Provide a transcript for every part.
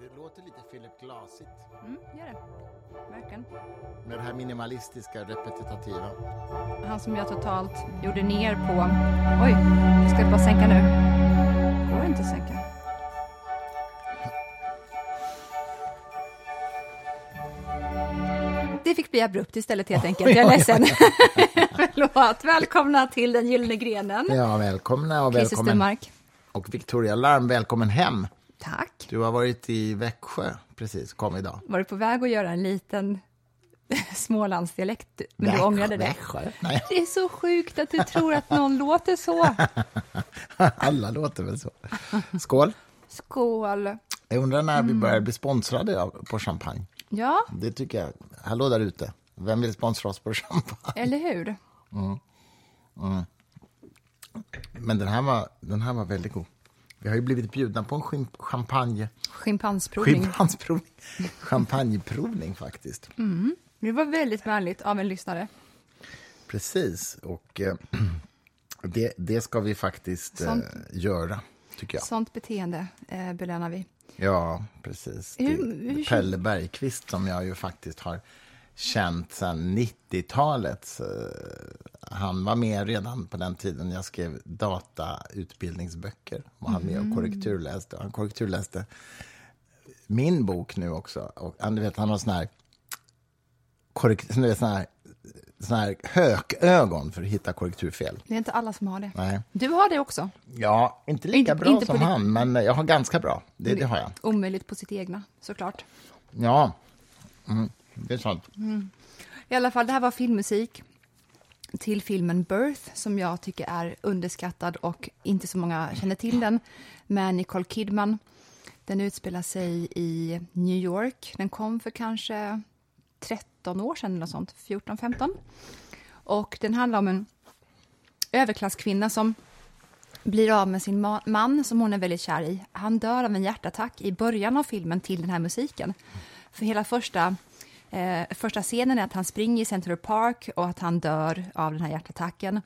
Det låter lite Philip Glassigt. Mm, gör det. Verkligen. Med det här minimalistiska, repetitiva. Han som jag totalt gjorde ner på... Oj, ska jag bara sänka nu? Går inte att sänka? Fick bli abrupt istället helt enkelt. Jag är ledsen. Förlåt. Välkomna till Den gyllene grenen. Ja, välkomna och välkommen. Och Victoria Larm, välkommen hem. Tack. Du har varit i Växjö precis, kom idag. Var du på väg att göra en liten Smålandsdialekt, men du Växjö, ångrade det? Växjö? Nej, Det är så sjukt att du tror att någon låter så. alla låter väl så. Skål. Skål. Jag undrar när Mm. vi börjar bli sponsrade på champagne. Ja, Det tycker jag. Hallå där ute. Vem vill sponsra oss på champagne? eller hur? Men den här var, den här var väldigt god. Vi har ju blivit bjudna på en champagne... Schimpansprovning. Schimpansprovning. Champagneprovning, faktiskt. Det var väldigt vänligt av en lyssnare. Precis. Och eh, det, det ska vi faktiskt eh, Sånt. göra, tycker jag. Sånt beteende eh, belönar vi. Ja, precis. Hur- hur- Pelle Bergqvist, som jag ju faktiskt har känt sedan 90-talet. eh, Han var med redan på den tiden jag skrev datautbildningsböcker. Var han med och korrekturläste. Han korrekturläste min bok nu också. Och han, du vet, han har sån här, korrekt, sån här, sån här hökögon för att hitta korrekturfel. Det är inte alla som har det. Nej. Du har det också. Ja, inte lika Inte- bra inte som han, men jag har ganska bra. Det, det har jag. Omöjligt på sitt egna, såklart. Ja, mm, det är sant. I alla fall, det här var filmmusik till filmen Birth, som jag tycker är underskattad och inte så många känner till den, med Nicole Kidman. Den utspelar sig i New York. Den kom för kanske 13 år sedan, eller sånt, 14-15. Och den handlar om en överklasskvinna som blir av med sin man som hon är väldigt kär i. Han dör av en hjärtattack i början av filmen till den här musiken. För hela första, eh, första scenen är att han springer i Central Park och att han dör av den här hjärtattacken.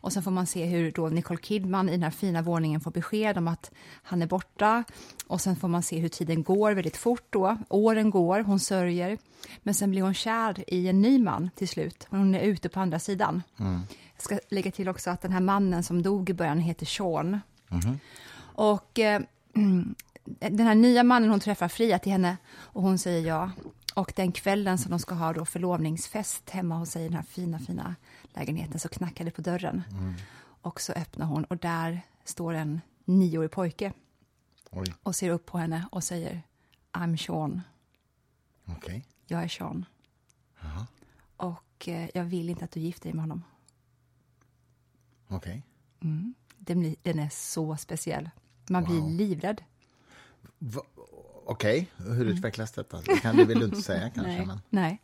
Och sen får man se hur då Nicole Kidman i den här fina våningen får besked om att han är borta. Och sen får man se hur tiden går väldigt fort då. Åren går, hon sörjer. Men sen blir hon kär i en ny man till slut. Hon är ute på andra sidan. Jag ska lägga till också att den här mannen som dog i början heter Sean. Och eh, den här nya mannen hon träffar friar till henne och hon säger ja. Och den kvällen som de ska ha då förlovningsfest hemma hos sig i den här fina, fina lägenheten så knackar det på dörren. Och så öppnar hon och där står en nioårig pojke Oj, och ser upp på henne och säger I'm Sean, okej. jag är Sean. Och eh, jag vill inte att du gifter dig med honom. Okej. Den, blir, den är så speciell. Man blir livrädd. Va- Okej, hur utvecklas detta? Det kan du väl inte säga kanske? Nej. Men... Nej.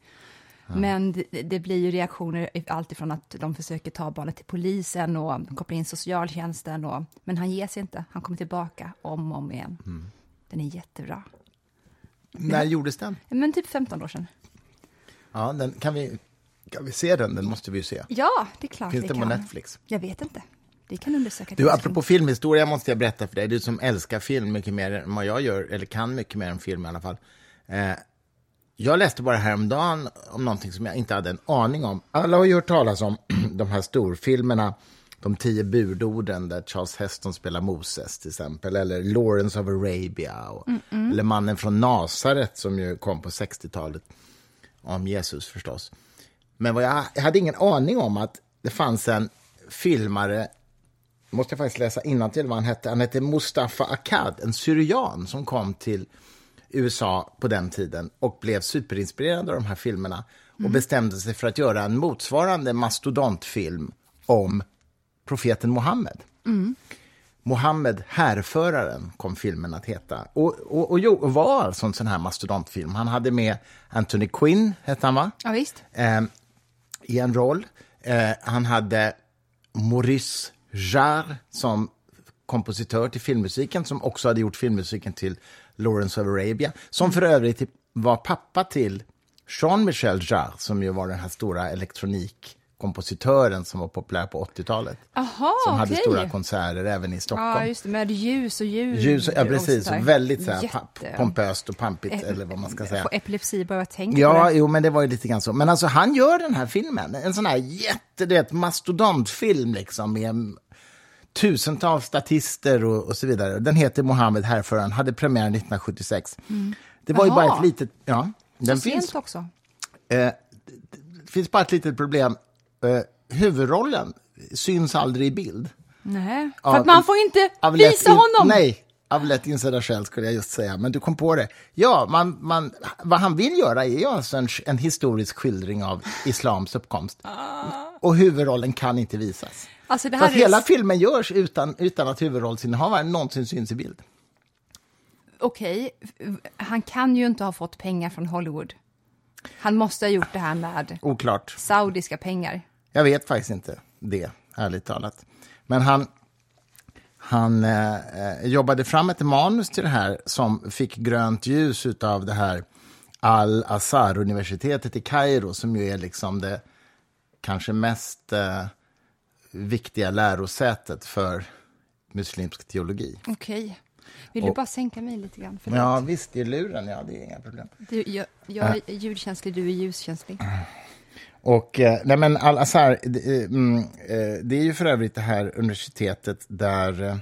Men det, det blir ju reaktioner alltifrån att de försöker ta barnet till polisen och koppla in socialtjänsten. Och, men han ger sig inte. Han kommer tillbaka om och om igen. Den är jättebra. När gjordes den? Men typ 15 år sedan. Ja, den, kan, vi, kan vi se den? Den måste vi ju se. Ja, det är klart Finns den på. Netflix? Jag vet inte. Vi kan undersöka. Du, apropå filmhistoria måste jag berätta för dig. Du som älskar film mycket mer än vad jag gör, eller kan mycket mer än film i alla fall. Eh, jag läste bara häromdagen om någonting som jag inte hade en aning om. Alla har ju hört talas om de här storfilmerna, De tio budorden där Charles Heston spelar Moses till exempel, eller Lawrence of Arabia, och, eller Mannen från Nasaret som ju kom på 60-talet, om Jesus förstås. Men vad jag, jag hade ingen aning om att det fanns en filmare måste jag faktiskt läsa innantill vad han hette. Han hette Mustafa Akkad, en syrian som kom till USA på den tiden och blev superinspirerad av de här filmerna och bestämde sig för att göra en motsvarande mastodontfilm om profeten Muhammed. Mohammed, härföraren, kom filmen att heta. Och, och, och, jo, och var alltså en sån här mastodontfilm. Han hade med Anthony Quinn, hette han va? Ja, visst. eh, i en roll. Eh, han hade Maurice Jarre som kompositör till filmmusiken som också hade gjort filmmusiken till Lawrence of Arabia. Som för övrigt var pappa till Jean-Michel Jarre som ju var den här stora kompositören som var populär på 80-talet. Jaha, Som hade okej. stora konserter även i Stockholm. Ja, just det, med ljus och ljud. Ljus, ja och precis, sådär. väldigt så här, Jätte- pompöst och pampigt, Eh, eller vad man ska säga. Får epilepsi bara jag tänker Ja, på det. jo, men det var ju lite grann så. Men alltså, han gör den här filmen, en sån här jätte, du vet, mastodontfilm liksom, med tusentals statister och, och så vidare. Den heter Mohammed härföraren, hade premiär 1976. Det var ju Mm. Jaha. bara ett litet... Ja, den Så finns. sent också. Eh, det finns bara ett litet problem. Eh, huvudrollen syns aldrig i bild. Nej, för att man får inte visa honom. Nej, av lätt insedda skäl skulle jag just säga. Men du kom på det. Ja, man, man, vad han vill göra är ju alltså en, en historisk skildring av islams uppkomst. Och huvudrollen kan inte visas. Alltså Så att är hela filmen görs utan, utan att huvudrollsinnehavaren någonsin syns i bild. okej, han kan ju inte ha fått pengar från Hollywood. Han måste ha gjort det här med Oklart. saudiska pengar. Jag vet faktiskt inte det, ärligt talat. Men han, han eh, eh, jobbade fram ett manus till det här som fick grönt ljus av det här Al-Azhar-universitetet i Kairo som ju är liksom det kanske mest eh, viktiga lärosätet för muslimsk teologi. Okej. Vill du Och- bara sänka mig lite grann? Förlåt. Ja, visst, i luren, ja, det är inga problem. Du, jag, jag är ljudkänslig, du är ljuskänslig. Och, eh, nej men Al-Azhar, det, eh, mm, eh, det är ju för övrigt det här universitetet där,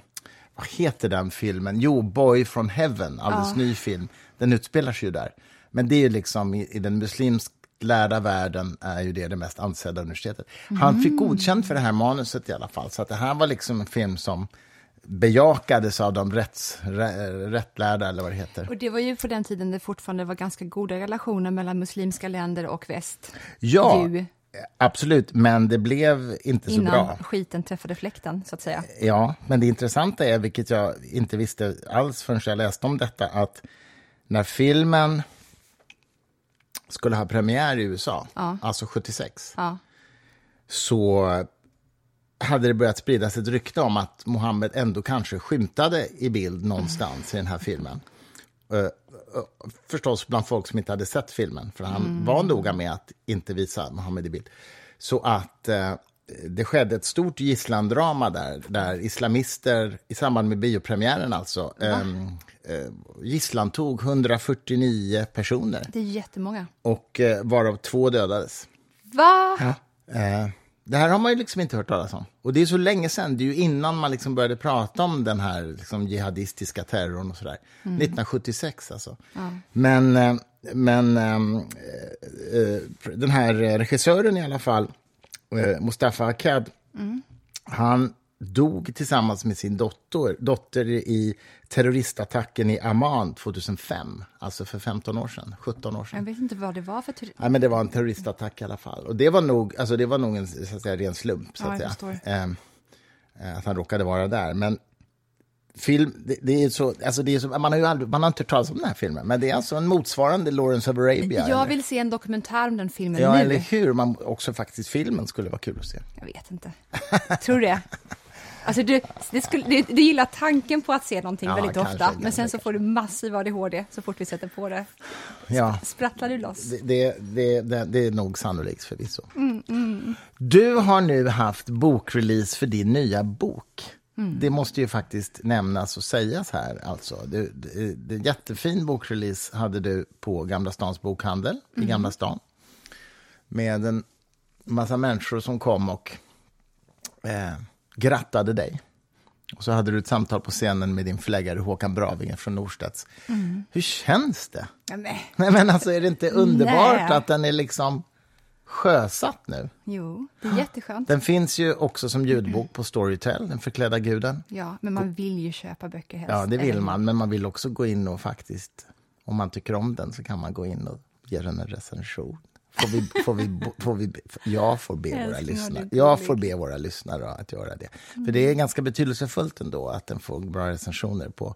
vad heter den filmen? Jo, Boy from Heaven, alldeles ny film. Den utspelar sig ju där. Men det är ju liksom i, i den muslimsk lärda världen är ju det det mest ansedda universitetet. Han fick godkänt för det här manuset i alla fall, så att det här var liksom en film som bejakades av de rätts, rä, rättlärda, eller vad det heter. Och det var ju på den tiden det fortfarande var ganska goda relationer mellan muslimska länder och väst. Ja, Ju, absolut, men det blev inte så innan bra. skiten träffade fläkten, så att säga. Ja, men det intressanta är, vilket jag inte visste alls förrän jag läste om detta, att när filmen skulle ha premiär i USA, Ja. alltså 76, Ja. så hade det börjat spridas ett rykte om att Mohammed ändå kanske skymtade i bild någonstans i den här filmen. Eh, eh, förstås bland folk som inte hade sett filmen, för han var noga med att inte visa Mohammed i bild. Så att eh, det skedde ett stort gisslandrama där, där islamister i samband med biopremiären alltså ehm, eh, gisslantog 149 personer Det är jättemånga. och eh, varav två dödades. Va? Eh, det här har man ju liksom inte hört talas om. Och det är så länge sedan, det är ju innan man liksom började prata om den här liksom, jihadistiska terrorn och sådär. 1976 alltså. Men, eh, men eh, eh, den här regissören i alla fall, Mustafa Akkad, han dog tillsammans med sin dotter, dotter i terroristattacken i Amman 2005, alltså för 15 år sedan, 17 år sedan. Jag vet inte vad det var för. Nej, men det var en terroristattack i alla fall. Och det var nog, alltså det var nog en så att säga, ren slump, så Ja, att jag säga. Ehm, eh, att han råkade vara där. Men film, det, det är så, alltså det är så, man har ju aldrig, man har inte hört talas om den här filmen, men det är alltså en motsvarande Lawrence of Arabia. Jag eller? vill se en dokumentär om den filmen Ja, nu. eller hur? Man, också faktiskt filmen skulle vara kul att se. Jag vet inte. Tror du det? Alltså du, det skulle, du, du gillar tanken på att se någonting Ja, väldigt kanske, ofta, kanske, men sen så får du massiv ADHD så fort vi sätter på det. Ja. Sprattlar du loss? Det, det, det, det, är nog sannolikt förvisso. Mm, Du har nu haft bokrelease för din nya bok. Mm. Det måste ju faktiskt nämnas och sägas här. Alltså. Det, det, det, jättefin bokrelease hade du på Gamla stans bokhandel Mm. i Gamla stan. Med en massa människor som kom och eh, grattade dig. Och så hade du ett samtal på scenen med din förläggare Håkan Bravinge från Norstedts. Mm. Hur känns det? Ja, nej. Nej, men alltså, är det inte underbart Nej. att den är liksom sjösatt nu? Jo, det är jätteskönt. Den finns ju också som ljudbok på Storytel, Den förklädda guden. Ja, men man vill ju köpa böcker helst. Ja, det vill man, men man vill också gå in och faktiskt, om man tycker om den så kan man gå in och ge den en recension. Får vi, får vi, får vi, jag får be våra lyssnare, jag får be våra lyssnare att göra det. För det är ganska betydelsefullt ändå att den får bra recensioner på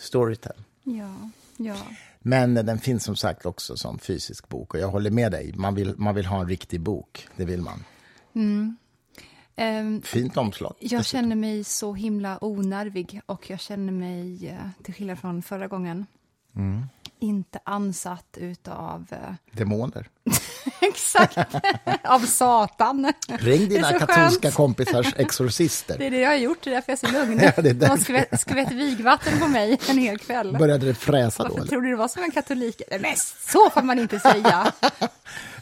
Storytel. Ja, ja. Men den finns som sagt också som fysisk bok och jag håller med dig, man vill, man vill ha en riktig bok, det vill man. Ehm, Fint omslag. jag känner mig så himla onervig och jag känner mig, eh, till skillnad från förra gången, Mm. Inte ansatt utav... eh, Demoner. Exakt, av Satan. Ring dina katolska skönt. kompisars exorcister. Det är det jag har gjort, det är därför jag är så lugn. Ja, det är De därför. skvätt, skvätt vigvatten på mig en hel kväll. Började det fräsa då? Varför tror du det var som en katolik? Men så får man inte säga.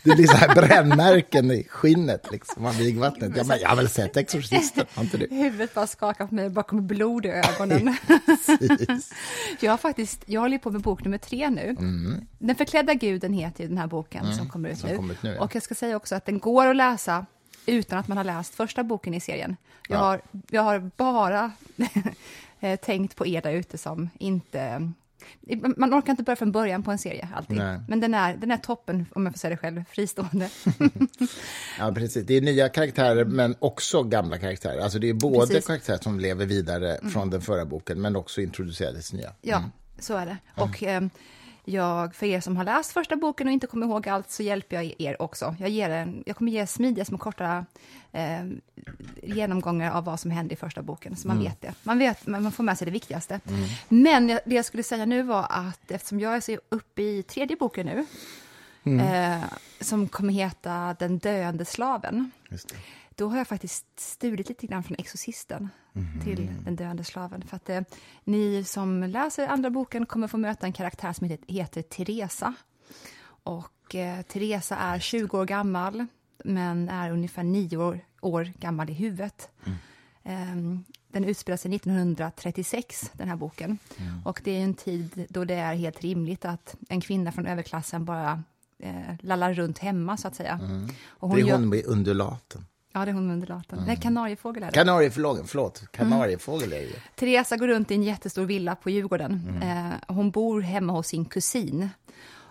Det blir så här brännmärken i skinnet, liksom, av vigvattnet. Ja, men jag har väl sett Exorcisten, har inte du? Huvudet bara skakar på mig, bara kommer blod i ögonen. Jag har faktiskt, jag håller på med bok nummer tre nu. Den förklädda guden heter ju den här boken som kommer ut Mm. som nu. kommer ut nu, ja. Och jag ska säga också att den går att läsa utan att man har läst första boken i serien. Jag, Ja. har, jag har bara eh, tänkt på er där ute som inte... Man orkar inte börja från början på en serie alltid. Nej. Men den är, den är toppen, om jag får säga det själv, fristående. Ja, precis. Det är nya karaktärer, men också gamla karaktärer. Alltså det är både Precis. karaktärer som lever vidare från den förra boken, men också introducerades nya. Ja, så är det. Och eh, jag, för er som har läst första boken och inte kommer ihåg allt så hjälper jag er också. Jag, ger en, jag kommer ge smidiga små korta eh, genomgångar av vad som hände i första boken, så man vet det. Man, vet, man får med sig det viktigaste. Men jag, det jag skulle säga nu var att eftersom jag är så uppe i tredje boken nu, eh, som kommer heta Den döende slaven. Då har jag faktiskt stulit lite grann från Exorcisten till Den döende slaven. För att eh, ni som läser andra boken kommer få möta en karaktär som heter, heter Teresa. Och eh, Teresa är 20 år gammal, men är ungefär 9 år, år gammal i huvudet. Ehm, den utspelar sig 1936, den här boken. Och det är en tid då det är helt rimligt att en kvinna från överklassen bara eh, lallar runt hemma, så att säga. Och Det är gör- hon med undulaten. Ja, det är hon med undulaten. Nej, kanariefågel är det. Kanariefågel, förlåt. Kanariefågel är det. Teresa går runt i en jättestor villa på Djurgården. Mm. Eh, hon bor hemma hos sin kusin.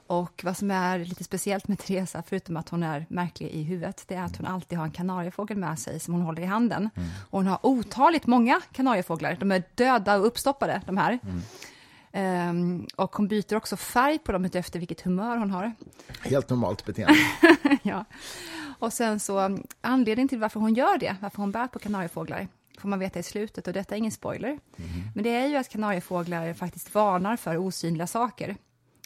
Och vad som är lite speciellt med Teresa, förutom att hon är märklig i huvudet, det är att hon alltid har en kanariefågel med sig som hon håller i handen. Mm. Och hon har otaligt många kanariefåglar. De är döda och uppstoppade, de här. Mm. Ehm, och hon byter också färg på dem efter vilket humör hon har. Helt normalt beteende. ja. Och sen så, anledningen till varför hon gör det, varför hon bär på kanariefåglar, får man veta i slutet, och detta är ingen spoiler. Men det är ju att kanariefåglar faktiskt varnar för osynliga saker.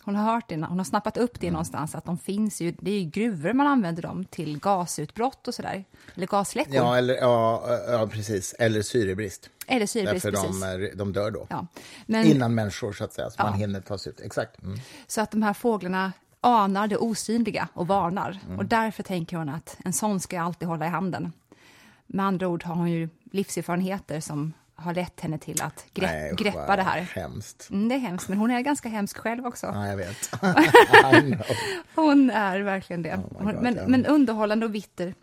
Hon har hört det, hon har snappat upp det någonstans, att de finns ju, det är ju gruvor man använder dem till gasutbrott och sådär, eller gasläckor, Ja, eller, ja, ja, precis. Eller syrebrist. eller syrebrist, Därför precis. de, de dör då. Ja. Men, Innan människor, så att säga. Så Ja. man hinner ta sig ut. Exakt. Mm. Så att de här fåglarna anar det osynliga och varnar. Mm. Och därför tänker hon att en sån ska jag alltid hålla i handen. Med andra ord har hon ju livserfarenheter som har lett henne till att grepp, Nej, greppa det här. Hemskt. Mm, det är hemskt, men hon är ganska hemsk själv också. Ja, jag vet. Hon är verkligen det. Oh Hon, God, men, ja. men underhållande och bitter.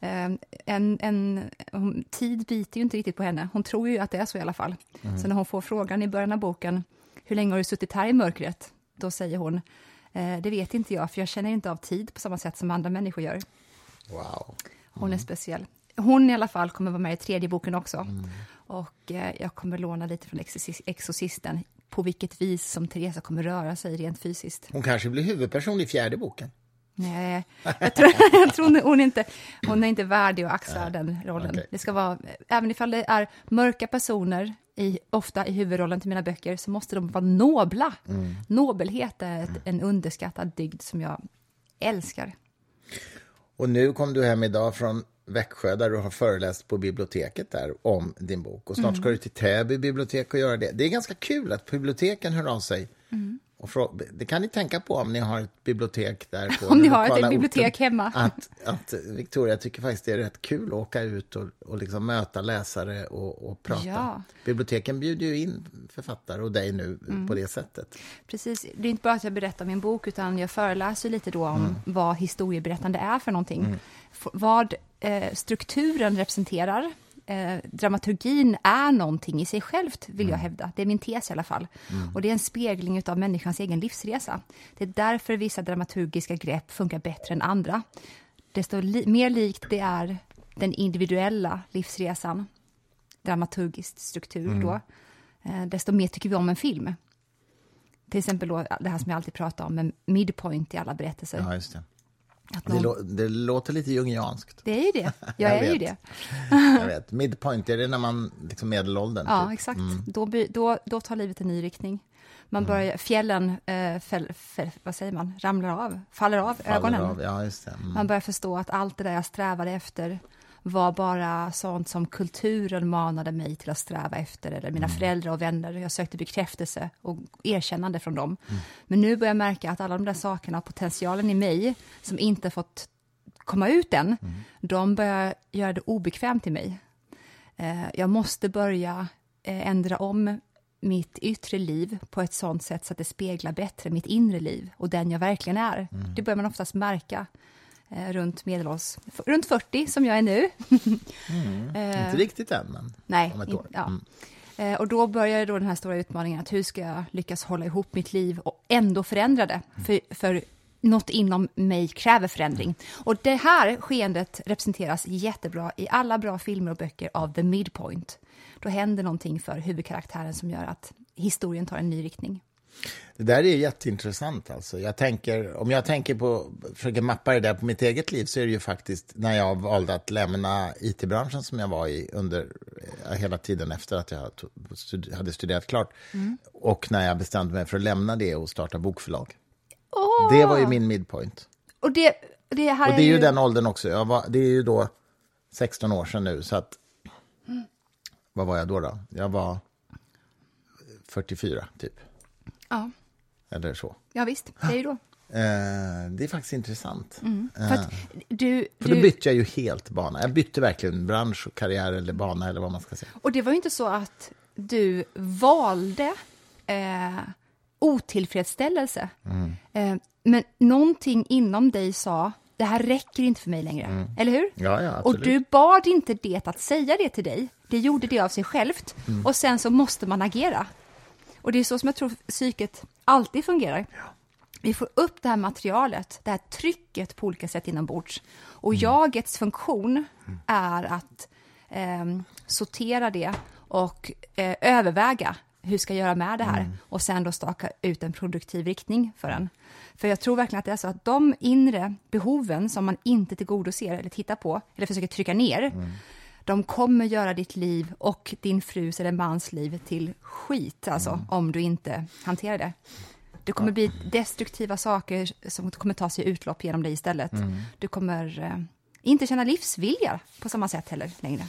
Eh, en, en, hon, tid biter ju inte riktigt på henne. Hon tror ju att det är så i alla fall. Mm. Så när hon får frågan i början av boken, hur länge har du suttit här i mörkret? Då säger hon, eh, det vet inte jag, för jag känner inte av tid på samma sätt som andra människor gör. Wow. Hon Mm. är speciell. Hon i alla fall kommer vara med i tredje boken också. Mm. Och eh, jag kommer låna lite från Exorcis- Exorcisten, på vilket vis som Teresa kommer röra sig rent fysiskt. Hon kanske blir huvudperson i fjärde boken. Nej, jag tror, jag tror hon, inte, hon är inte värdig att axla den rollen. okej. Det ska vara, även ifall det är mörka personer, i, ofta i huvudrollen till mina böcker, så måste de vara nobla. Nobelhet är ett, en underskattad dygd som jag älskar. Och nu kom du hem idag från Växjö där du har föreläst på biblioteket där om din bok. Och snart ska Mm. du till Täby bibliotek och göra det. Det är ganska kul att biblioteken hör av sig. Mm. Och det kan ni tänka på om ni har ett bibliotek där på Om ni har ett bibliotek orten. hemma. Att, att Victoria tycker faktiskt det är rätt kul att åka ut och, och liksom möta läsare och, och prata. Ja. Biblioteken bjuder ju in författare och dig nu Mm. på det sättet. Precis, det är inte bara att jag berättar min bok, utan jag föreläser lite då om vad historieberättande är för någonting. F- vad eh, strukturen representerar. Eh, dramaturgin är någonting i sig självt, vill jag hävda. Det är min tes i alla fall. Och det är en spegling av människans egen livsresa. Det är därför vissa dramaturgiska grepp funkar bättre än andra. Desto li- mer likt det är den individuella livsresan, dramaturgisk struktur då, eh, desto mer tycker vi om en film. Till exempel då, det här som jag alltid pratar om, med midpoint i alla berättelser. Ja, just det. Någon, lå, det låter lite jungianskt. det är ju det. Jag, Jag är ju vet. det. Jag vet. Midpoint, är det när man liksom medelåldern? Ja, typ? exakt. Då, by, då, då tar livet en ny riktning. Man börjar, fjällen, eh, fäll, fäll, vad säger man, ramlar av, faller av Faller ögonen. Av. Ja. Mm. Man börjar förstå att allt det där jag strävade efter var bara sånt som kulturen manade mig till att sträva efter, eller mina föräldrar och vänner. Jag sökte bekräftelse och erkännande från dem. Men nu börjar jag märka att alla de där sakerna, potentialen i mig, som inte fått komma ut än, de börjar göra det obekvämt i mig. Eh, jag måste börja eh, ändra om mitt yttre liv på ett sånt sätt så att det speglar bättre mitt inre liv och den jag verkligen är. Det börjar man oftast märka runt medelålders, runt 40 som jag är nu. Eh, Inte riktigt än, men Nej, om ett år. ja. Mm. Eh, Och då börjar då den här stora utmaningen att hur ska jag lyckas hålla ihop mitt liv och ändå förändra det? För, för något inom mig kräver förändring. Och det här skeendet representeras jättebra i alla bra filmer och böcker av The Midpoint. Då händer någonting för huvudkaraktären som gör att historien tar en ny riktning. Det där är jätteintressant. Alltså. Jag tänker, om jag tänker på, försöker mappa det där på mitt eget liv så är det ju faktiskt när jag valde att lämna it-branschen som jag var i under eh, hela tiden efter att jag hade studerat klart. Och när jag bestämde mig för att lämna det och starta bokförlag. Åh! Det var ju min midpoint. Och det, det här Och det är ju den åldern också. Jag var, det är ju då 16 år sedan nu, så att... Vad var jag då? då? Jag var 44, typ. Ja, Eller så. ja, visst, det är ju då. Eh, det är faktiskt intressant. För att du, För då du, bytte jag ju helt bana. Jag bytte verkligen bransch och karriär eller bana eller vad man ska säga. Och det var ju inte så att du valde eh, otillfredsställelse. Eh, men någonting inom dig sa, det här räcker inte för mig längre. Eller hur? Ja, ja, och du bad inte det att säga det till dig. Det gjorde det av sig självt. Och sen så måste man agera. Och det är så som jag tror psyket alltid fungerar. Vi får upp det här materialet, det här trycket på olika sätt inombords. Och jagets funktion är att ehm, sortera det och eh, överväga hur ska jag göra med det här och sen då staka ut en produktiv riktning för den. För jag tror verkligen att det är så att de inre behoven som man inte tillgodoser eller tittar på eller försöker trycka ner, de kommer göra ditt liv och din frus eller mans liv till skit, alltså, om du inte hanterar det. Det kommer bli destruktiva saker som kommer ta sig utlopp genom dig istället. Du kommer eh, inte känna livsvilja på samma sätt heller längre.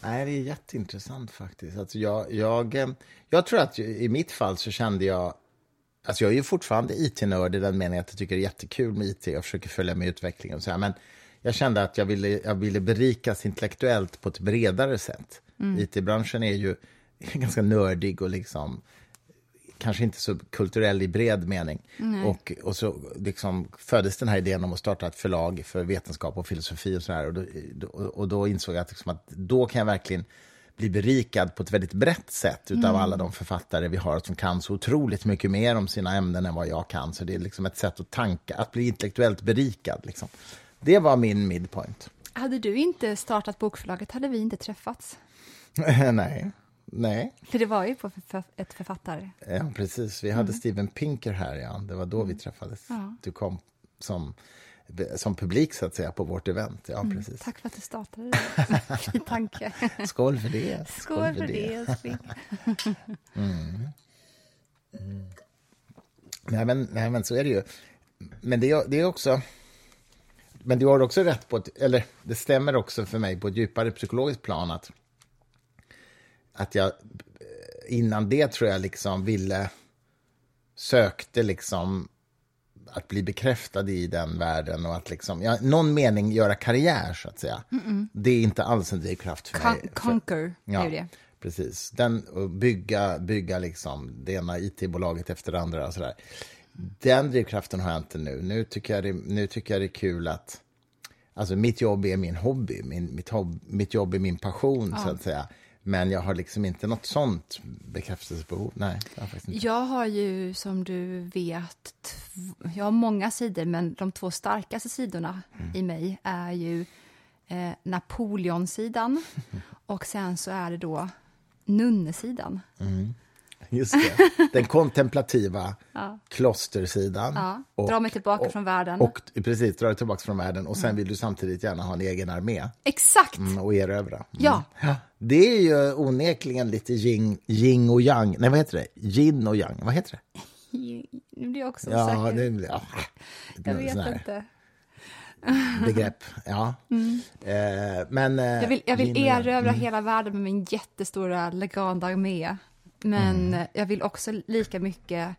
Nej, det är jätteintressant faktiskt. Alltså jag, jag, eh, jag tror att i mitt fall så kände jag... Alltså jag är ju fortfarande it-nörd i den meningen att jag tycker det är jättekul med it. Jag försöker följa med utvecklingen och så här. Men jag kände att jag ville, jag ville berikas intellektuellt på ett bredare sätt. It-branschen är ju ganska nördig och liksom kanske inte så kulturell i bred mening. Och, och så liksom föddes den här idén om att starta ett förlag för vetenskap och filosofi och så här. Och då, och då insåg jag att, liksom att då kan jag verkligen bli berikad på ett väldigt brett sätt utav alla de författare vi har som kan så otroligt mycket mer om sina ämnen än vad jag kan. Så det är liksom ett sätt att tanka, att bli intellektuellt berikad. Liksom. Det var min midpoint. Hade du inte startat bokförlaget hade vi inte träffats. Nej, nej. För det var ju på ett författare. Ja, precis. Vi hade Steven Pinker här, ja. Det var då vi träffades. Ja. Du kom som, som publik, så att säga, på vårt event. Ja, precis. Tack för att du startade det. Tanke. Skål för det. Skål för det, älskling. Nej men, nej, men så är det ju. Men det, är- det är också... Men du har också rätt på ett, eller det stämmer också för mig på ett djupare psykologiskt plan att, att jag innan det tror jag liksom ville, sökte liksom att bli bekräftad i den världen och att liksom, ja, någon mening göra karriär så att säga. Det är inte alls en drivkraft för mig. Con- conquer Ja, är det. precis. Den, och bygga, bygga liksom det ena it-bolaget efter det andra och sådär. Den drivkraften har jag inte nu. Nu tycker jag det, nu tycker jag det är kul att... Alltså mitt jobb är min hobby, min, mitt, hobb, mitt jobb är min passion så att säga. Men jag har liksom inte något sånt bekräftelsebehov. Nej, har jag faktiskt inte. Jag har ju, som du vet, jag har många sidor, men de två starkaste sidorna i mig är ju eh, Napoleonsidan och sen så är det då nunnesidan. Just det. Den kontemplativa klostersidan. Ja, dra mig tillbaka från världen. Och, precis, dra dig tillbaka från världen. Och sen vill du samtidigt gärna ha en egen armé Exakt! mm, och erövra. Mm. Ja. Det är ju onekligen lite yin, yin och yang. Nej, vad heter det? Yin och yang. Vad heter det? Nu blir jag också Ja, osäker. det. Ja, jag vet inte. Begrepp. Ja. Eh, men... eh, Jag vill, jag vill och erövra hela världen med min jättestora legandarmé. Men Mm. jag vill också lika mycket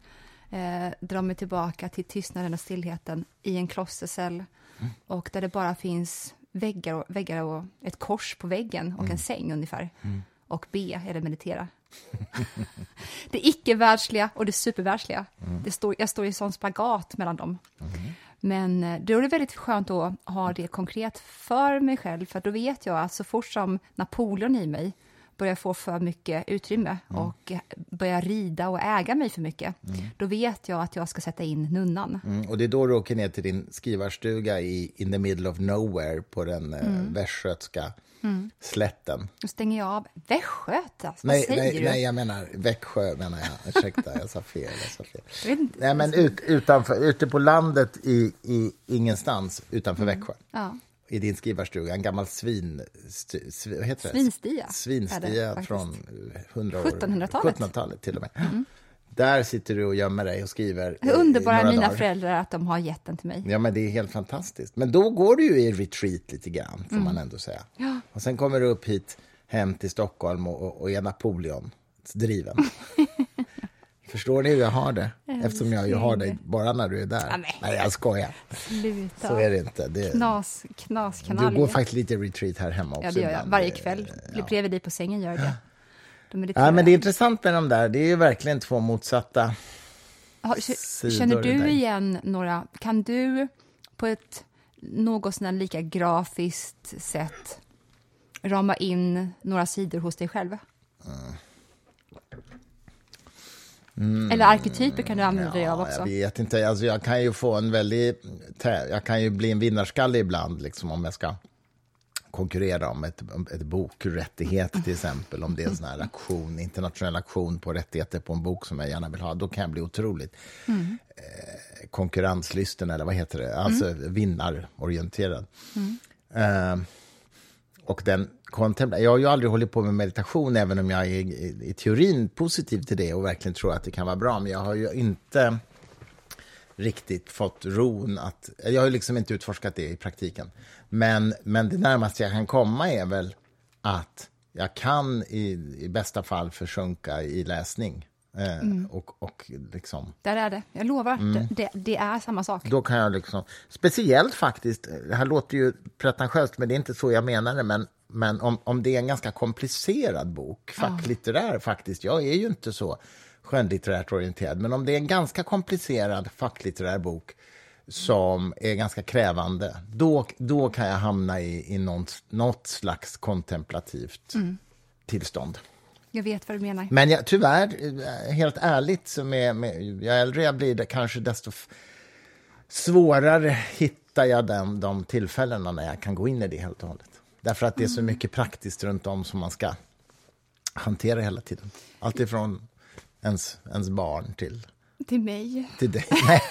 eh, dra mig tillbaka till tystnaden och stillheten i en klostercell. Mm. Och där det bara finns väggar och, väggar och ett kors på väggen och Mm. en säng ungefär. Och be eller meditera. det icke-världsliga och det supervärldsliga. Mm. Det står, jag står i sån spagat mellan dem. Men eh, då är det väldigt skönt att ha det konkret för mig själv, för då vet jag att så fort som Napoleon i mig börjar få för mycket utrymme och eh, börjar rida och äga mig för mycket, då vet jag att jag ska sätta in nunnan. Mm, och det är då du åker ner till din skrivarstuga i in the middle of nowhere på den eh, västgötska slätten. Då stänger jag av. Västgöt, alltså, Nej, vad säger nej, du? nej, jag menar Växjö menar jag. Ursäkta, jag sa fel. Jag sa fel. Nej, men ut, utanför, ute på landet i, i ingenstans utanför Växjö. Ja. I din skrivarstuga, en gammal svin... Sv, vad heter det? Svinstia Svinstia det, från faktiskt. 100 år. 1700-talet. 1700-talet till och med. Där sitter du och gömmer dig och skriver. Hur underbara mina dagar. föräldrar att de har gett den till mig. Ja, men det är helt fantastiskt. Men då går du ju i retreat lite grann, får man ändå säga. Mm. Ja. Och sen kommer du upp hit, hem till Stockholm och, och, och är Napoleon driven. Förstår ni hur jag har det? Eftersom jag ju har dig bara när du är där. Ja, men. Nej, jag skojar. Sluta. Så är det inte. Det, Knas, knaskanaljer. du går faktiskt lite retreat här hemma också. Ja, det gör jag. ibland. Varje kväll. Ja. Bredvid dig på sängen gör jag det. Mediterar Ja, men det är intressant med de där. Det är ju verkligen två motsatta... Har- sidor Känner du igen några, kan du på ett något lika grafiskt sätt rama in några sidor hos dig själv? Eller arketyper kan du använda dig av Mm. Ja, också. jag vet inte. Alltså, jag kan ju få en väldigt... Jag kan ju bli en vinnarskalle ibland, liksom, om jag ska konkurrera om ett, ett bokrättighet, till exempel. Om det är en sån här aktion, internationell aktion på rättigheter på en bok som jag gärna vill ha. Då kan jag bli otroligt eh, konkurrenslysten, eller vad heter det? Alltså vinnarorienterad. Eh, och den kontempla- Jag har ju aldrig hållit på med meditation, även om jag är i, i teorin positiv till det och verkligen tror att det kan vara bra. Men jag har ju inte riktigt fått ron att... Jag har ju liksom inte utforskat det i praktiken. Men, men det närmaste jag kan komma är väl att jag kan i, i bästa fall försjunka i läsning. Eh, och, och liksom... Där är det. Jag lovar Mm. det, det är samma sak. Då kan jag liksom, speciellt faktiskt, det här låter ju pretentiöst, men det är inte så jag menar det, men, men om, om det är en ganska komplicerad bok, facklitterär faktiskt, jag är ju inte så skönlitterärt orienterad, men om det är en ganska komplicerad facklitterär bok som är ganska krävande, då, då kan jag hamna i, i något, något slags kontemplativt tillstånd. Jag vet vad du menar. Men jag, tyvärr, helt ärligt, så med, med, ju äldre jag blir, det kanske desto svårare hittar jag den, de tillfällena när jag kan gå in i det helt och hållet. Därför att det är så mycket praktiskt runt om som man ska hantera hela tiden. Allt ifrån ens, ens barn till, Till mig. till dig. Nej,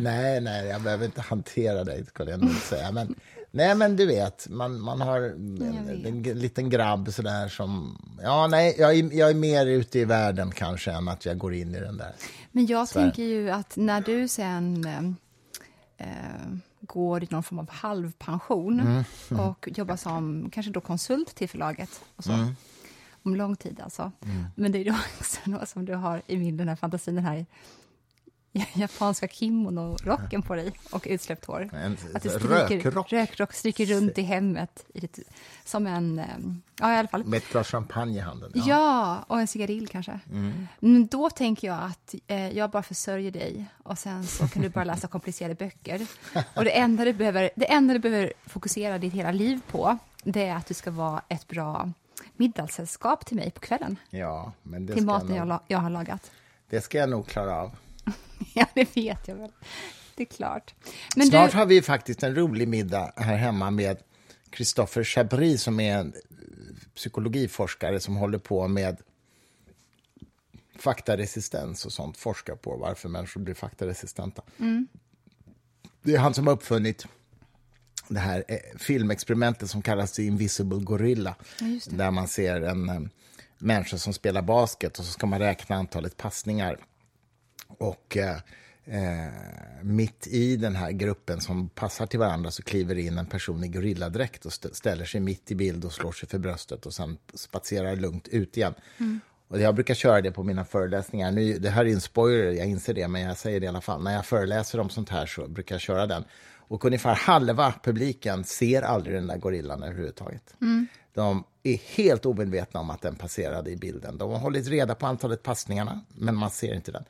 nej, nej, jag behöver inte hantera dig, skulle jag nog säga. Men, nej, men du vet, man, man har en, en, liten grabb sådär som... Ja, nej, jag är, jag är mer ute i världen kanske än att jag går in i den där. Men jag här. tänker ju att när du sen eh, eh, går i någon form av halvpension Mm. och jobbar som kanske då konsult till förlaget och så. Mm. Om lång tid alltså. Men det är då också något som du har i min den här fantasin, den här japanska kimono-rocken på dig och utsläppt hår. En Att du rökrock. rökrock stryker runt i hemmet i ditt, som en... Ja, i alla fall. Med ett glas champagne i handen. Ja, och en cigarill kanske. Men då tänker jag att eh, jag bara försörjer dig och sen så kan du bara läsa komplicerade böcker. Och det enda du behöver, det enda du behöver fokusera ditt hela liv på, det är att du ska vara ett bra middagssällskap till mig på kvällen. Ja, men det Till maten jag jag har lagat. det ska jag nog klara av. Ja, det vet jag väl. Det är klart. Men Snart du, har vi faktiskt en rolig middag här hemma med Christopher Chabry som är en psykologiforskare som håller på med faktaresistens och sånt forskar på varför människor blir faktaresistenta. Det är han som har uppfunnit det här eh, filmexperimentet som kallas The Invisible Gorilla. där man ser en eh, människa som spelar basket och så ska man räkna antalet passningar. Och eh, eh, mitt i den här gruppen som passar till varandra så kliver in en person i gorilladräkt och st ställer sig mitt i bild och slår sig för bröstet och sen spatserar lugnt ut igen. Och jag brukar köra det på mina föreläsningar. Nu, det här är en spoiler, jag inser det, men jag säger det i alla fall. När jag föreläser om sånt här så brukar jag köra den. Och ungefär halva publiken ser aldrig den där gorillan överhuvudtaget. De är helt omedvetna om att den passerade i bilden. De har hållit reda på antalet passningarna, men man ser inte den.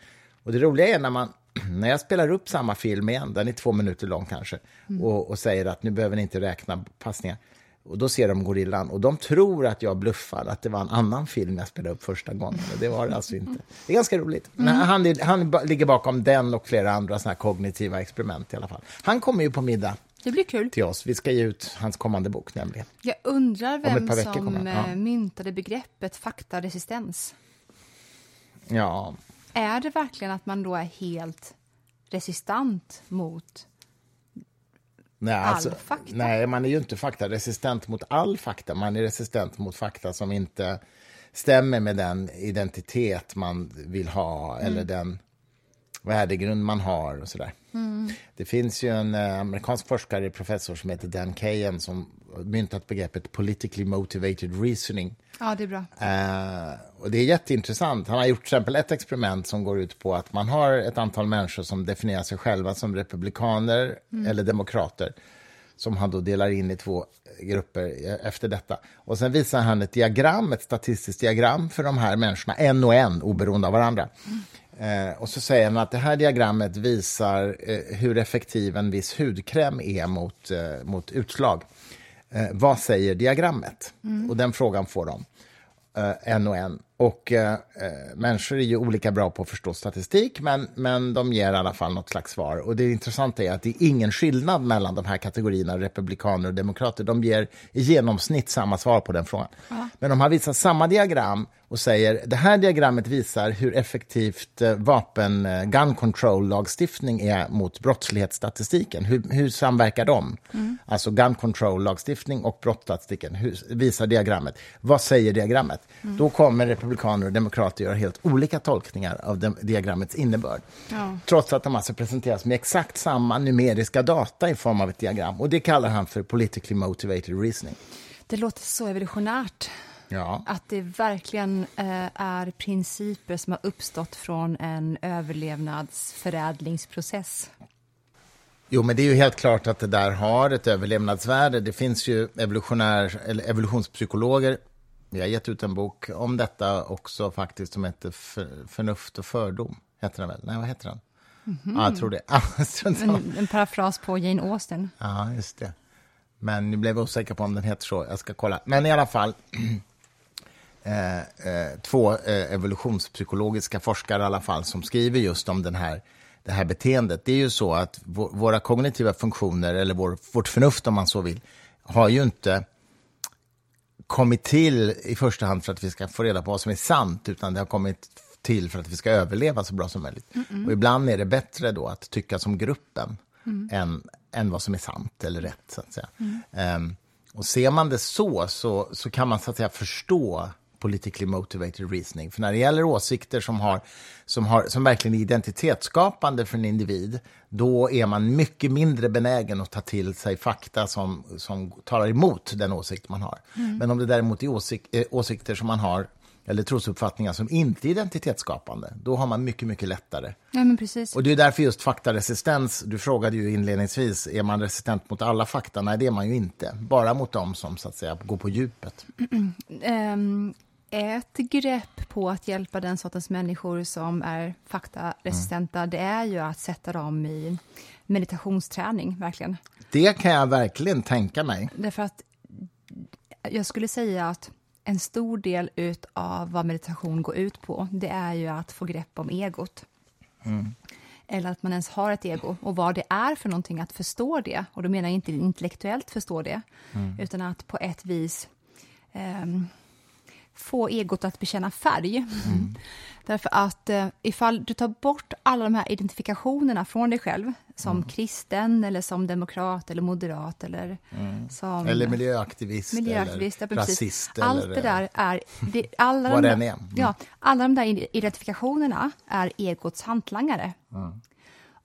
Och det roliga är när, man, när jag spelar upp samma film igen, den är två minuter lång kanske, och, och säger att nu behöver ni inte räkna passningar. Och då ser de gorillan och de tror att jag bluffar, att det var en annan film jag spelade upp första gången. Och det var det alltså inte. Det är ganska roligt. Men han, han ligger bakom den och flera andra såna kognitiva experiment i alla fall. Han kommer ju på middag Det blir kul. till oss. Vi ska ge ut hans kommande bok nämligen. Jag undrar vem som han, ja. eh, myntade begreppet faktaresistens. Ja, Är det verkligen att man då är helt resistant mot... nej, alltså, fakta? nej, man är ju inte faktaresistent mot all fakta. Man är resistent mot fakta som inte stämmer med den identitet man vill ha eller den värdegrund man har och sådär. Det finns ju en eh, amerikansk forskare, professor som heter Dan Kayen som myntat begreppet politically motivated reasoning. Ja, det är bra. Eh, och det är jätteintressant. Han har gjort till exempel ett experiment som går ut på att man har ett antal människor som definierar sig själva som republikaner eller demokrater som han då delar in i två grupper eh, efter detta. Och sen visar han ett diagram, ett statistiskt diagram för de här människorna, en och en, oberoende av varandra. Eh, och så säger han att det här diagrammet visar eh, hur effektiv en viss hudkräm är mot, eh, mot utslag. Eh, vad säger diagrammet? Och den frågan får de, eh, en och en. Och eh, eh, människor är ju olika bra på att förstå statistik, men, men de ger i alla fall något slags svar. Och det intressanta är att det är ingen skillnad mellan de här kategorierna, republikaner och demokrater. De ger i genomsnitt samma svar på den frågan. Men de har visat samma diagram och säger det här diagrammet visar hur effektivt eh, vapen, eh, gun control-lagstiftning är mot brottslighetsstatistiken. Hur, hur samverkar de? Alltså gun control-lagstiftning och brottsstatistiken. Hur visar diagrammet? Vad säger diagrammet? Då kommer republikaner och demokrater göra helt olika tolkningar av dem- diagrammets innebörd. Ja. Trots att de alltså presenteras med exakt samma numeriska data i form av ett diagram. Och det kallar han för politically motivated reasoning. Det låter så evolutionärt. Ja. Att det verkligen eh, är principer som har uppstått från en överlevnadsförädlingsprocess. Jo, men det är ju helt klart att det där har ett överlevnadsvärde. Det finns ju evolutionär, eller evolutionspsykologer. Vi har gett ut en bok om detta också faktiskt som heter för, Förnuft och fördom. Heter den väl? Nej, vad heter den? Ja, jag tror det. En, en parafras på Jane Austen. Ja, just det. Men nu blev jag osäker på om den heter så. Jag ska kolla. Men i alla fall, eh, eh, två eh, evolutionspsykologiska forskare i alla fall som skriver just om den här, det här beteendet. Det är ju så att vå- våra kognitiva funktioner, eller vår, vårt förnuft om man så vill, har ju inte kommit till i första hand för att vi ska få reda på vad som är sant, utan det har kommit till för att vi ska överleva så bra som möjligt. Och ibland är det bättre då att tycka som gruppen än, än vad som är sant eller rätt, så att säga. Ehm, och ser man det så, så, så kan man så att säga förstå politically motivated reasoning. För när det gäller åsikter som, har, som, har, som verkligen är identitetsskapande för en individ, då är man mycket mindre benägen att ta till sig fakta som, som talar emot den åsikt man har. Men om det däremot är åsik, eh, åsikter som man har, eller trosuppfattningar som inte är identitetsskapande, då har man mycket, mycket lättare Ja, men precis. och det är därför just faktaresistens, du frågade ju inledningsvis, är man resistent mot alla fakta? Nej, det är man ju inte. Bara mot dem som så att säga går på djupet. Ehm, ett grepp på att hjälpa den sortens människor som är faktaresistenta, det är ju att sätta dem i meditationsträning, verkligen. Det kan jag verkligen tänka mig. Därför att jag skulle säga att en stor del av vad meditation går ut på, det är ju att få grepp om egot. Eller att man ens har ett ego och vad det är för någonting, att förstå det. Och då menar jag inte intellektuellt förstå det, utan att på ett vis ehm, få egot att bekänna färg. Mm. Därför att eh, ifall du tar bort alla de här identifikationerna från dig själv, som mm. kristen eller som demokrat eller moderat eller mm. som... Eller miljöaktivist, miljöaktivist eller rasist. Allt eller, det där är... Det, alla, vad de, den är. Mm. Ja, alla de där identifikationerna är egots hantlangare. Mm.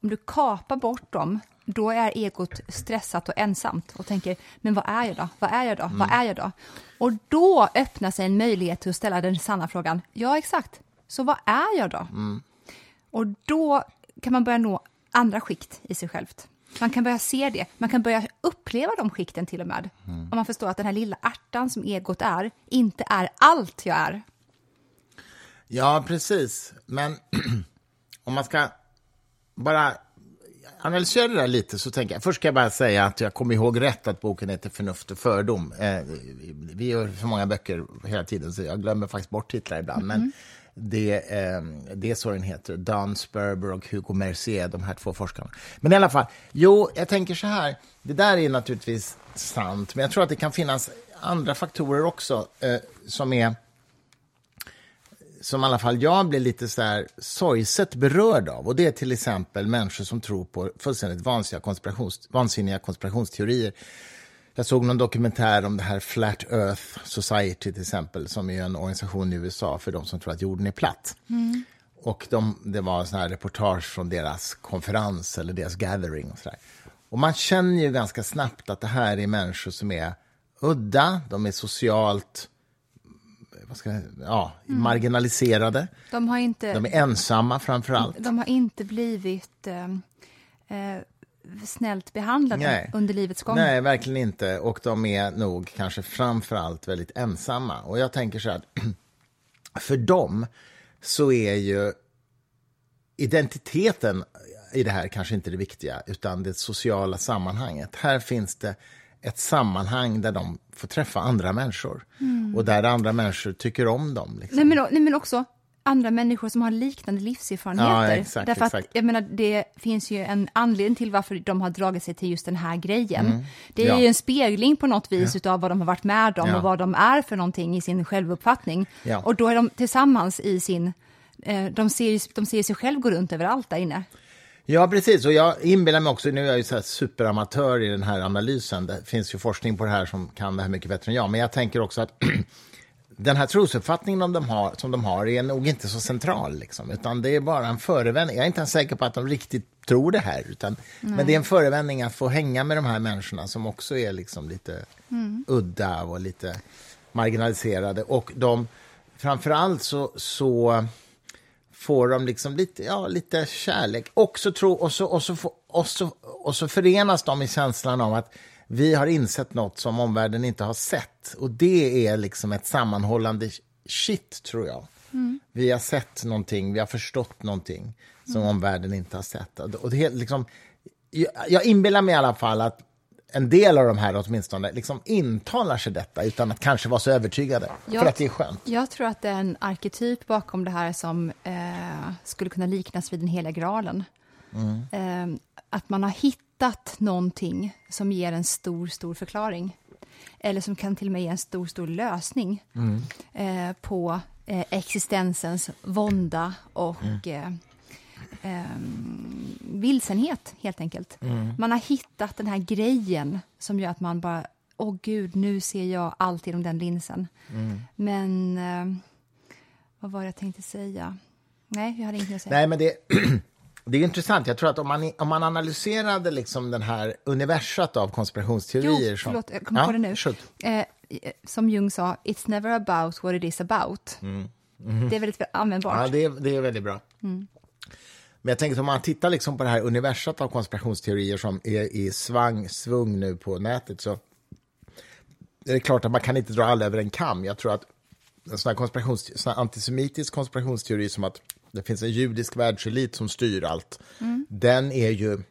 Om du kapar bort dem, då är egot stressat och ensamt och tänker, men vad är jag då? Vad är jag då? Vad är jag då? Och då öppnar sig en möjlighet till att ställa den sanna frågan, ja exakt, så vad är jag då? Mm. Och då kan man börja nå andra skikt i sig självt. Man kan börja se det, man kan börja uppleva de skikten till och med. Mm. Om man förstår att den här lilla ärtan som egot är, inte är allt jag är. Ja, precis. Men om man ska bara analysera det där lite så tänker jag, först ska jag bara säga att jag kommer ihåg rätt att boken heter Förnuft och fördom. Eh, vi gör för många böcker hela tiden så jag glömmer faktiskt bort titlar ibland. Mm. Men det, eh, det är så den heter. Dan Sperber och Hugo Mercier, de här två forskarna. Men i alla fall, jo, jag tänker så här. Det där är naturligtvis sant, men jag tror att det kan finnas andra faktorer också eh, som är som i alla fall jag blir lite så här sorgset berörd av. Och Det är till exempel människor som tror på fullständigt vansinniga, konspirations, vansinniga konspirationsteorier. Jag såg någon dokumentär om det här Flat Earth Society till exempel, som är en organisation i USA för de som tror att jorden är platt. Mm. Och de, det var en här reportage från deras konferens eller deras gathering. Och, så där. och man känner ju ganska snabbt att det här är människor som är udda, de är socialt vad ska jag, ja, mm. marginaliserade. De, har inte, de är ensamma framför allt. De har inte blivit eh, eh, snällt behandlade Nej. under livets gång. Nej, verkligen inte. Och de är nog kanske framför allt väldigt ensamma. Och jag tänker så här, för dem så är ju identiteten i det här kanske inte det viktiga, utan det sociala sammanhanget. Här finns det ett sammanhang där de får träffa andra människor mm. och där andra människor tycker om dem. Liksom. Nej, men, nej, men också andra människor som har liknande livserfarenheter. Ja, exakt, Därför exakt. att, jag menar, det finns ju en anledning till varför de har dragit sig till just den här grejen. Mm. Det är Ja. ju en spegling på något vis Ja. utav vad de har varit med om Ja. och vad de är för någonting i sin självuppfattning. Och då är de tillsammans i sin... Eh, de, ser, de ser sig själv gå runt överallt där inne. Ja, precis. Och jag inbillar mig också, nu är jag ju så superamatör i den här analysen, det finns ju forskning på det här som kan det här mycket bättre än jag, men jag tänker också att den här trosuppfattningen de har, som de har är nog inte så central, liksom, utan det är bara en förevändning. Jag är inte ens säker på att de riktigt tror det här, utan, men det är en förevändning att få hänga med de här människorna som också är liksom lite udda och lite marginaliserade. Och de, framför allt så, så får de liksom lite, ja, lite kärlek. Och så, tro, och, så, och, så, och, så, och så förenas de i känslan av att vi har insett något som omvärlden inte har sett. Och det är liksom ett sammanhållande shit, tror jag. Vi har sett någonting, vi har förstått någonting som omvärlden inte har sett. Och det är liksom, jag, jag inbillar mig i alla fall att en del av de här åtminstone liksom intalar sig detta utan att kanske vara så övertygade. Jag- För att det är skönt. Jag tror att det är en arketyp bakom det här som eh, skulle kunna liknas vid den heliga graalen. Eh, att man har hittat någonting som ger en stor, stor förklaring. Eller som kan till och med ge en stor, stor lösning eh, på eh, existensens vånda och eh, vilsenhet, helt enkelt. Man har hittat den här grejen som gör att man bara, åh gud, nu ser jag allt genom den linsen. Men eh, vad var det jag tänkte säga? Nej, jag hade ingenting att säga. Nej, men det, det är intressant. Jag tror att om man, om man analyserade liksom den här universat av konspirationsteorier... Jo, som- förlåt, jag kommer ja, på det nu. Eh, som Jung sa, it's never about what it is about. Det är väldigt användbart. Mm. Ja, det är, det är väldigt bra. Mm. Men jag tänker att om man tittar liksom på det här universat av konspirationsteorier som är i svang, svung nu på nätet så är det klart att man kan inte dra alla över en kam. Jag tror att en sån här, konspirations, sån här antisemitisk konspirationsteori som att det finns en judisk världselit som styr allt, den är ju...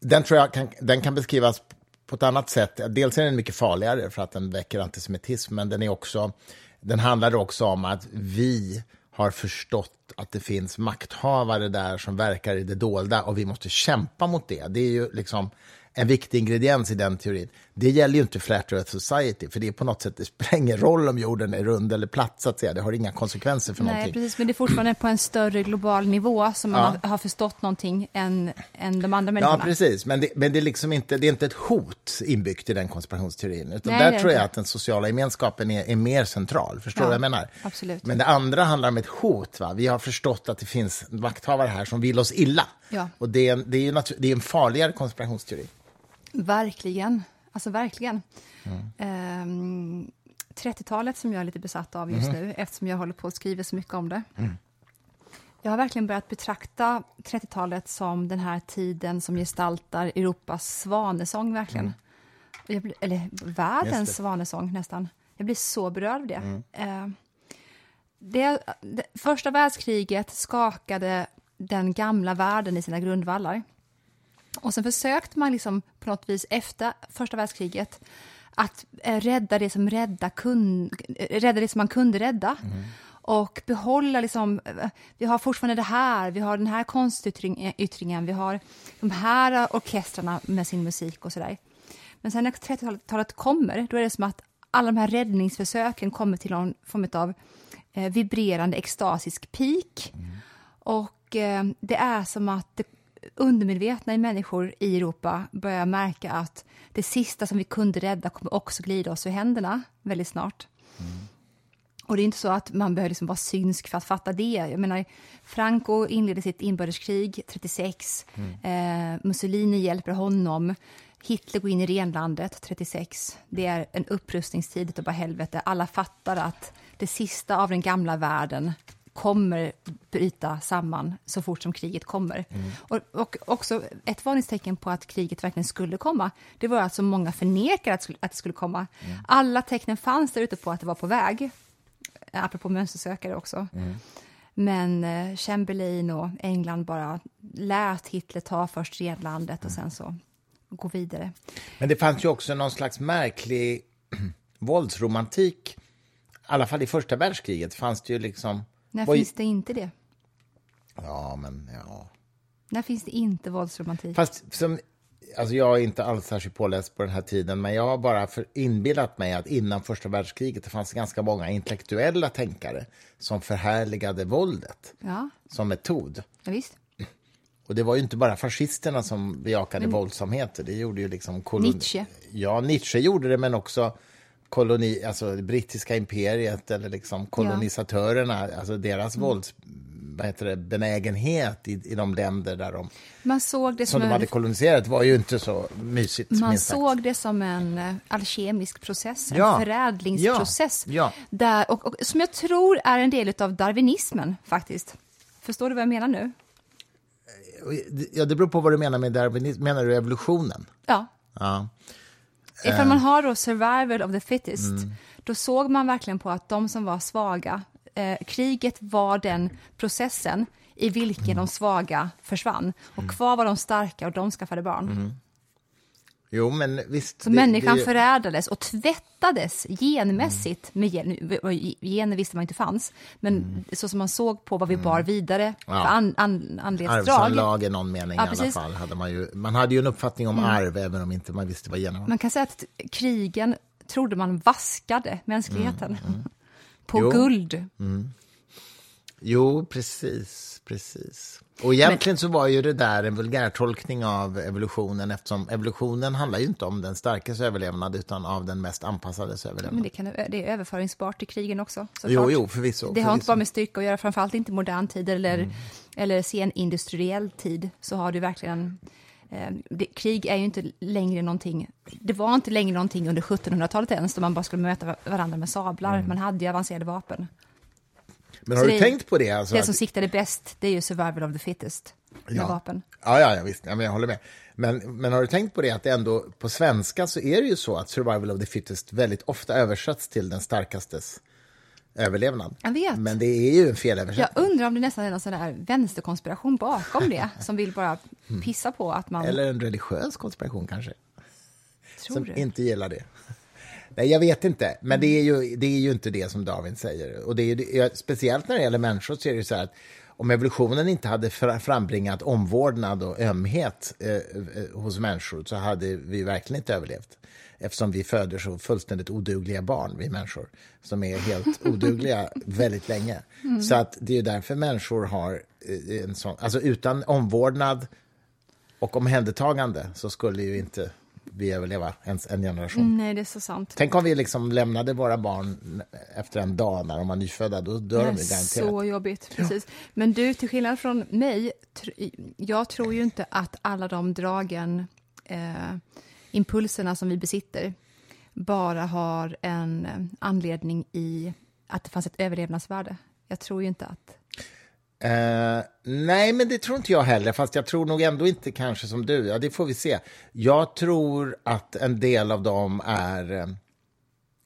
Den tror jag kan, den kan beskrivas på ett annat sätt. Dels är den mycket farligare för att den väcker antisemitism, men den, är också, den handlar också om att vi har förstått att det finns makthavare där som verkar i det dolda och vi måste kämpa mot det. Det är ju liksom en viktig ingrediens i den teorin. Det gäller ju inte Flat Earth Society, för det är på något sätt, det spelar ingen roll om jorden är rund eller platt, så att säga. Det har inga konsekvenser för Nej, någonting. precis, men det är fortfarande på en större global nivå som man Ja. har, förstått någonting än, än de andra Ja, människorna. precis. Men, det, men det, är liksom inte, det är inte ett hot inbyggt i den konspirationsteorin. Utan Nej, där är tror jag att den sociala gemenskapen är, är mer central. Förstår du Ja, vad jag menar? absolut. Men det andra handlar om ett hot. Va? Vi har förstått att det finns makthavare här som vill oss illa. Ja. Och det är, en, det, är ju det är en farligare konspirationsteori. Verkligen. Alltså verkligen. Mm. Ehm, 30-talet som jag är lite besatt av just Mhm. nu, eftersom jag håller på att skriva så mycket om det. Mm. Jag har verkligen börjat betrakta 30-talet som den här tiden som gestaltar Europas svanesång, verkligen. Jag blir, eller Mm. Världens svanesång, nästan. Jag blir så berörd av det. Mm. Eh, det, det. Första världskriget skakade den gamla världen i sina grundvallar. Och sen försökte man liksom på något vis efter första världskriget att eh, rädda det som rädda kun, eh, rädda det som man kunde rädda. Och behålla liksom, eh, vi har fortfarande det här, vi har den här konstyttringen, yttringen, vi har de här orkestrarna med sin musik och sådär. Men sen när 30-talet kommer, då är det som att alla de här räddningsförsöken kommer till någon form av eh, vibrerande extasisk peak. Och eh, det är som att det undermedvetna i människor i Europa börjar märka att det sista som vi kunde rädda kommer också glida oss ur händerna väldigt snart. Och det är inte så att man behöver liksom vara synsk för att fatta det. Jag menar, Franco inleder sitt inbördeskrig 36. Eh, Mussolini hjälper honom. Hitler går in i renlandet 36. Det är en upprustningstid utav bara helvete. Alla fattar att det sista av den gamla världen kommer bryta samman så fort som kriget kommer. Och, och också ett varningstecken på att kriget verkligen skulle komma, det var att så många förnekade att, att det skulle komma. Alla tecknen fanns där ute på att det var på väg, apropå mönstersökare också. Men eh, Chamberlain och England bara lät Hitler ta först renlandet och sen så gå vidare. Men det fanns ju också någon slags märklig våldsromantik. I alla fall i första världskriget fanns det ju liksom... När Vad- finns det inte det? Ja, men ja. När finns det inte våldsromantik? Fast som, alltså jag är inte alls särskilt påläst på den här tiden, men jag har bara för inbillat mig att innan första världskriget det fanns ganska många intellektuella tänkare som förhärligade våldet Ja, som metod. ja visst. Och det var ju inte bara fascisterna som bejakade våldsamheter, det gjorde ju liksom... kolon- Nietzsche. Ja, Nietzsche gjorde det, men också koloni, alltså det brittiska imperiet eller liksom kolonisatörerna, alltså deras Mm. vålds vad heter det, benägenhet i, i de länder där de, Man såg det som som, de en hade koloniserat var ju inte så mysigt. Man såg det som en eh, alkemisk process, en Ja. förädlingsprocess. Ja. Ja. Där, och, och, som jag tror är en del av darwinismen, faktiskt. Förstår du vad jag menar nu? Ja, det beror på vad du menar med darwinism. Menar du evolutionen? Ja. Ja. Ifall Eh. man har då survival of the fittest, Mm. då såg man verkligen på att de som var svaga, eh, kriget var den processen i vilken Mm. de svaga försvann. Och kvar var de starka och de skaffade barn. Jo, men visst. Så Mm. det- människan det- förädlades och tvättades genmässigt med gen. Gener visste man inte fanns, men så som man såg på vad vi bar vidare Mm. Ja. för an, an, andlighetsdrag. Arvsanlag i någon mening Ja, i alla fall. Hade man, ju, man hade ju en uppfattning om arv, även om inte man visste vad generna var. Man kan säga att krigen trodde man vaskade mänskligheten på Jo. guld. Jo, precis, precis. Och egentligen så var ju det där en vulgärtolkning av evolutionen eftersom evolutionen handlar ju inte om den starkes överlevnad utan av den mest anpassades Men överlevnad. det, kan, det är överföringsbart till krigen också. Jo, såklart. jo, förvisso. Det har inte förvisso. bara med styrka att göra, framförallt inte modern tid eller, Mm. eller senindustriell tid. Så har du verkligen... Eh, det, krig är ju inte längre någonting... Det var inte längre någonting under 1700-talet ens, då man bara skulle möta va- varandra med sablar. Mm. Man hade ju avancerade vapen. Men har Så du det- tänkt på det? Alltså, det att- som siktade bäst, det är ju survival of the fittest med Ja. vapen. Ja, ja, ja visst. Ja, men jag håller med. Men, men har du tänkt på det att det ändå på svenska så är det ju så att survival of the fittest väldigt ofta översatts till den starkastes överlevnad. Jag vet. Men det är ju en Jag felöversättning. undrar om det nästan är någon sån där vänsterkonspiration bakom det, som vill bara pissa på att man... Eller en religiös konspiration kanske, tror som det. inte gillar det. Nej, jag vet inte. Men det är ju, det är ju inte det som Darwin säger. Och det är ju, speciellt när det gäller människor så är det ju så här att om evolutionen inte hade frambringat omvårdnad och ömhet eh, eh, hos människor så hade vi verkligen inte överlevt. Eftersom vi föder så fullständigt odugliga barn, vi människor, som är helt odugliga väldigt länge. Mm. Så att det är därför människor har eh, en sån... Alltså utan omvårdnad och omhändertagande så skulle ju inte vi överleva ens en generation. Nej, det är så sant. Tänk om vi liksom lämnade våra barn efter en dag när de var nyfödda, då dör de garanterat. Så jobbigt, precis. Men du, till skillnad från mig, jag tror ju inte att alla de dragen, eh, impulserna som vi besitter, bara har en eh, anledning i att det fanns ett överlevnadsvärde. Jag tror ju inte att Uh, nej, men det tror inte jag heller, fast jag tror nog ändå inte kanske som du. Ja, det får vi se. Jag tror att en del av dem är uh,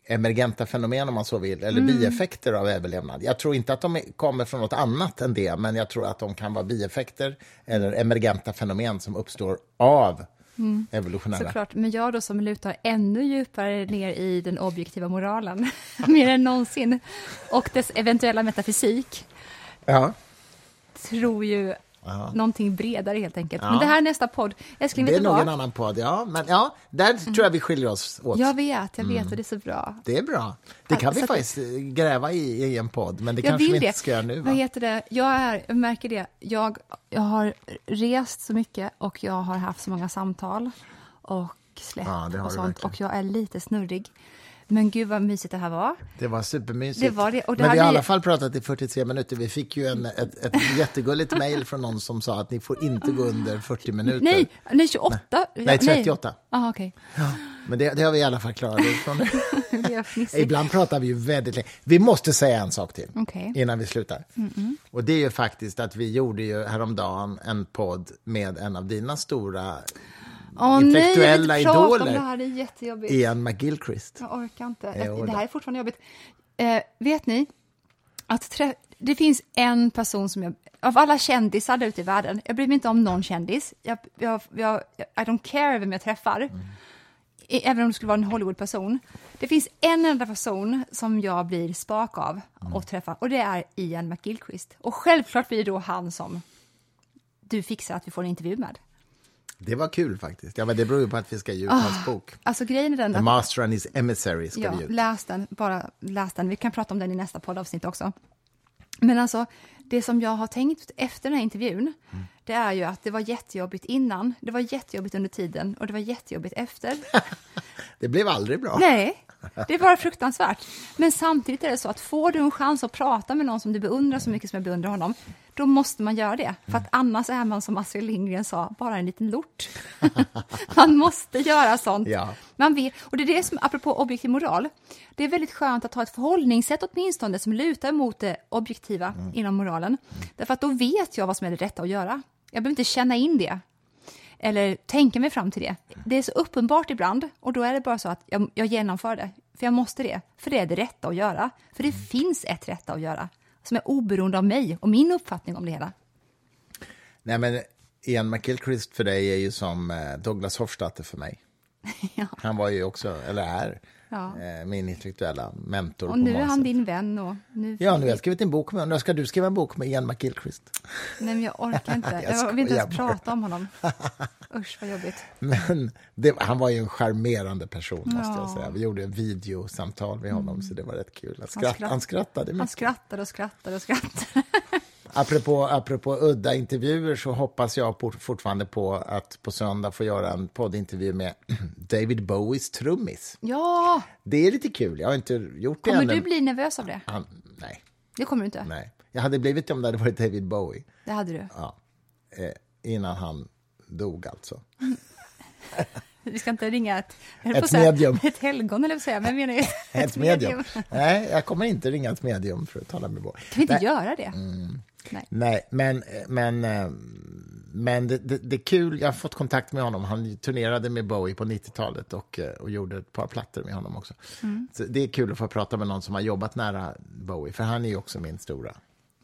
emergenta fenomen, om man så vill, eller mm. bieffekter av överlevnad. Jag tror inte att de kommer från något annat än det, men jag tror att de kan vara bieffekter eller emergenta fenomen som uppstår av mm. evolutionära. Såklart, men jag då som lutar ännu djupare ner i den objektiva moralen, mer än någonsin, och dess eventuella metafysik. Ja tror ju Aha. någonting bredare helt enkelt. Ja. Men det här är nästa podd. Älskling, det är nog en annan podd, ja. Men ja, där mm. tror jag vi skiljer oss åt. Jag vet, jag vet mm. och det är så bra. Det är bra. Det kan alltså, vi faktiskt det... gräva i, i en podd, men det kanske vi inte ska göra nu. Va? Vad heter det? Jag, är, jag märker det. Jag, jag har rest så mycket och jag har haft så många samtal och släpp ja, och sånt. Och jag är lite snurrig. Men gud vad mysigt det här var. Det var supermysigt. Det var det. Och det Men vi har i alla fall pratat i 43 minuter. Vi fick ju en, ett, ett jättegulligt mejl från någon som sa att ni får inte gå under 40 minuter. Nej, nej 28. Nej, nej 38. Aha, okay. ja, men det, det, har vi i alla fall klarat ut Ibland pratar vi ju väldigt länge. Vi måste säga en sak till okay. innan vi slutar. Mm -mm. Och det är ju faktiskt att vi gjorde ju häromdagen en podd med en av dina stora Åh, intellektuella nej, idoler. Det här, det är jättejobbigt. Ian McGilchrist. Jag orkar inte. Jo, det här är fortfarande jobbigt. Eh, vet ni att det finns en person som jag... Av alla kändisar där ute i världen, jag bryr mig inte om någon kändis. Jag, jag, jag, I don't care vem jag träffar. Mm. Även om det skulle vara en Hollywood-person. Det finns en enda person som jag blir spak av mm. och träffar och det är Ian McGilchrist. Och självklart blir det då han som du fixar att vi får en intervju med. Det var kul faktiskt. Ja, men det beror ju på att vi ska ge ut oh, hans bok. Alltså grejen är den... The Master and his Emissary ska ja, vi ut. läs den. Bara läs den. Vi kan prata om den i nästa poddavsnitt också. Men alltså, det som jag har tänkt efter den här intervjun, mm. det är ju att det var jättejobbigt innan, det var jättejobbigt under tiden och det var jättejobbigt efter. det blev aldrig bra. Nej, det är bara fruktansvärt. Men samtidigt är det så att får du en chans att prata med någon som du beundrar så mycket som jag beundrar honom, då måste man göra det. För att annars är man, som Astrid Lindgren sa, bara en liten lort. man måste göra sånt. Ja. Man vet, och det är det som, apropå objektiv moral, det är väldigt skönt att ha ett förhållningssätt åtminstone som lutar mot det objektiva mm. inom moralen. Därför att då vet jag vad som är det rätta att göra. Jag behöver inte känna in det eller tänka mig fram till det. Det är så uppenbart ibland och då är det bara så att jag, jag genomför det, för jag måste det, för det är det rätta att göra. För det mm. finns ett rätta att göra som är oberoende av mig och min uppfattning om det hela. Nej, men Ian McGilchrist för dig är ju som eh, Douglas Hofstadter för mig. ja. Han var ju också, eller är, ja. Eh, min intellektuella mentor. Och nu är han din vän. Och nu ja, nu har jag skrivit en bok med honom. Ska du skriva en bok med Ian McGilchrist. Nej, men jag orkar inte. jag, jag vill inte ens prata om honom. Usch, vad jobbigt. Men det, han var ju en charmerande person, måste ja. jag säga. Vi gjorde videosamtal med honom, mm. så det var rätt kul. Han, skratt, han, skratt, han skrattade mycket. Han skrattade och skrattade och skrattade. Apropå, apropå udda intervjuer så hoppas jag fortfarande på att på söndag få göra en poddintervju med David Bowies trummis. Ja! Det är lite kul. Jag har inte gjort kommer det Kommer du bli nervös av det? Han, nej. Det kommer du inte? Nej. Jag hade blivit det om det hade varit David Bowie. Det hade du? Ja. Eh, innan han dog, alltså. Vi ska inte ringa ett, ett medium. Ett helgon, eller vad säga, men menar ett, ett medium. medium. Nej, jag kommer inte ringa ett medium för att tala med Bowie. Kan vi inte Nej. göra det? Mm. Nej. Nej, men, men, eh, men det, det, det, är kul. Jag har fått kontakt med honom. Han turnerade med Bowie på 90-talet och, eh, och gjorde ett par plattor med honom också. Mm. Så det är kul att få prata med någon som har jobbat nära Bowie, för han är ju också min stora,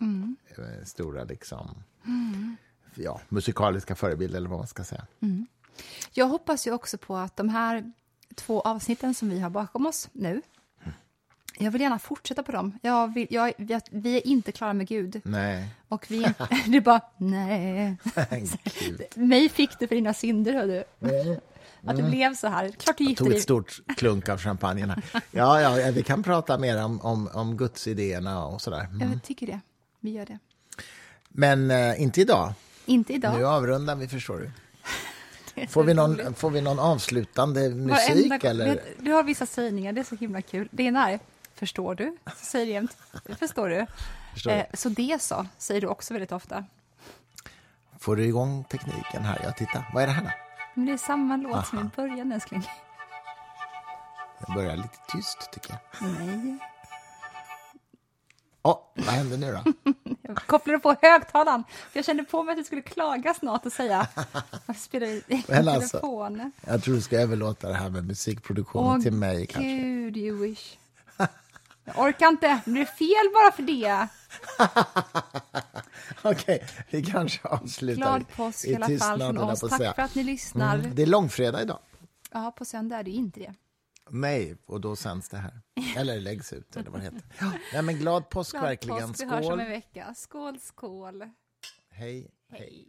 mm. Eh, stora liksom, mm. ja, musikaliska förebild, eller vad man ska säga. Mm. Jag hoppas ju också på att de här två avsnitten som vi har bakom oss nu Jag vill gärna fortsätta på dem. Jag vill, jag, vi, vi är inte klara med Gud. Nej. Och vi är det är bara, nej. Mig fick du för dina synder, hör du. Att det blev så här. Klart du Jag tog ett stort klunk av champagne. här. Ja, ja, vi kan prata mer om, om, om gudsidéerna och sådär. Mm. Jag tycker det. Vi gör det. Men eh, inte idag. Inte idag. Nu avrundar vi, förstår du. Får vi någon, får vi någon avslutande musik? Varenda- eller? Du har vissa sägningar, det är så himla kul. Det ena är, förstår du? Så säger du jämt, förstår du. Förstår? Eh, så det så, säger du också väldigt ofta. Får du igång tekniken här? Ja, titta. Vad är det här då? Men det är samma låt som i början, älskling. Det börjar lite tyst, tycker jag. Nej. Åh, vad händer nu då? Jag kopplade på högtalaren, jag kände på mig att du skulle klaga snart och säga, varför spelar du i Men alltså, telefon? Jag tror du ska överlåta det här med musikproduktionen Åh, till mig kanske. gud, you wish. Jag orkar inte, det blir fel bara för det. Okej, vi kanske avslutar Glad påsk i alla fall tystnad, från höll jag oss. Tack säga. för att ni lyssnar. Mm, det är långfredag idag. Ja, på söndag är det inte det. Nej, och då sänds det här. Eller läggs ut, eller vad det heter. Ja. Nej, men glad påsk Glad verkligen. påsk, vi hörs om Skål. en vecka. Skål, skål. Hej, hej. Hej.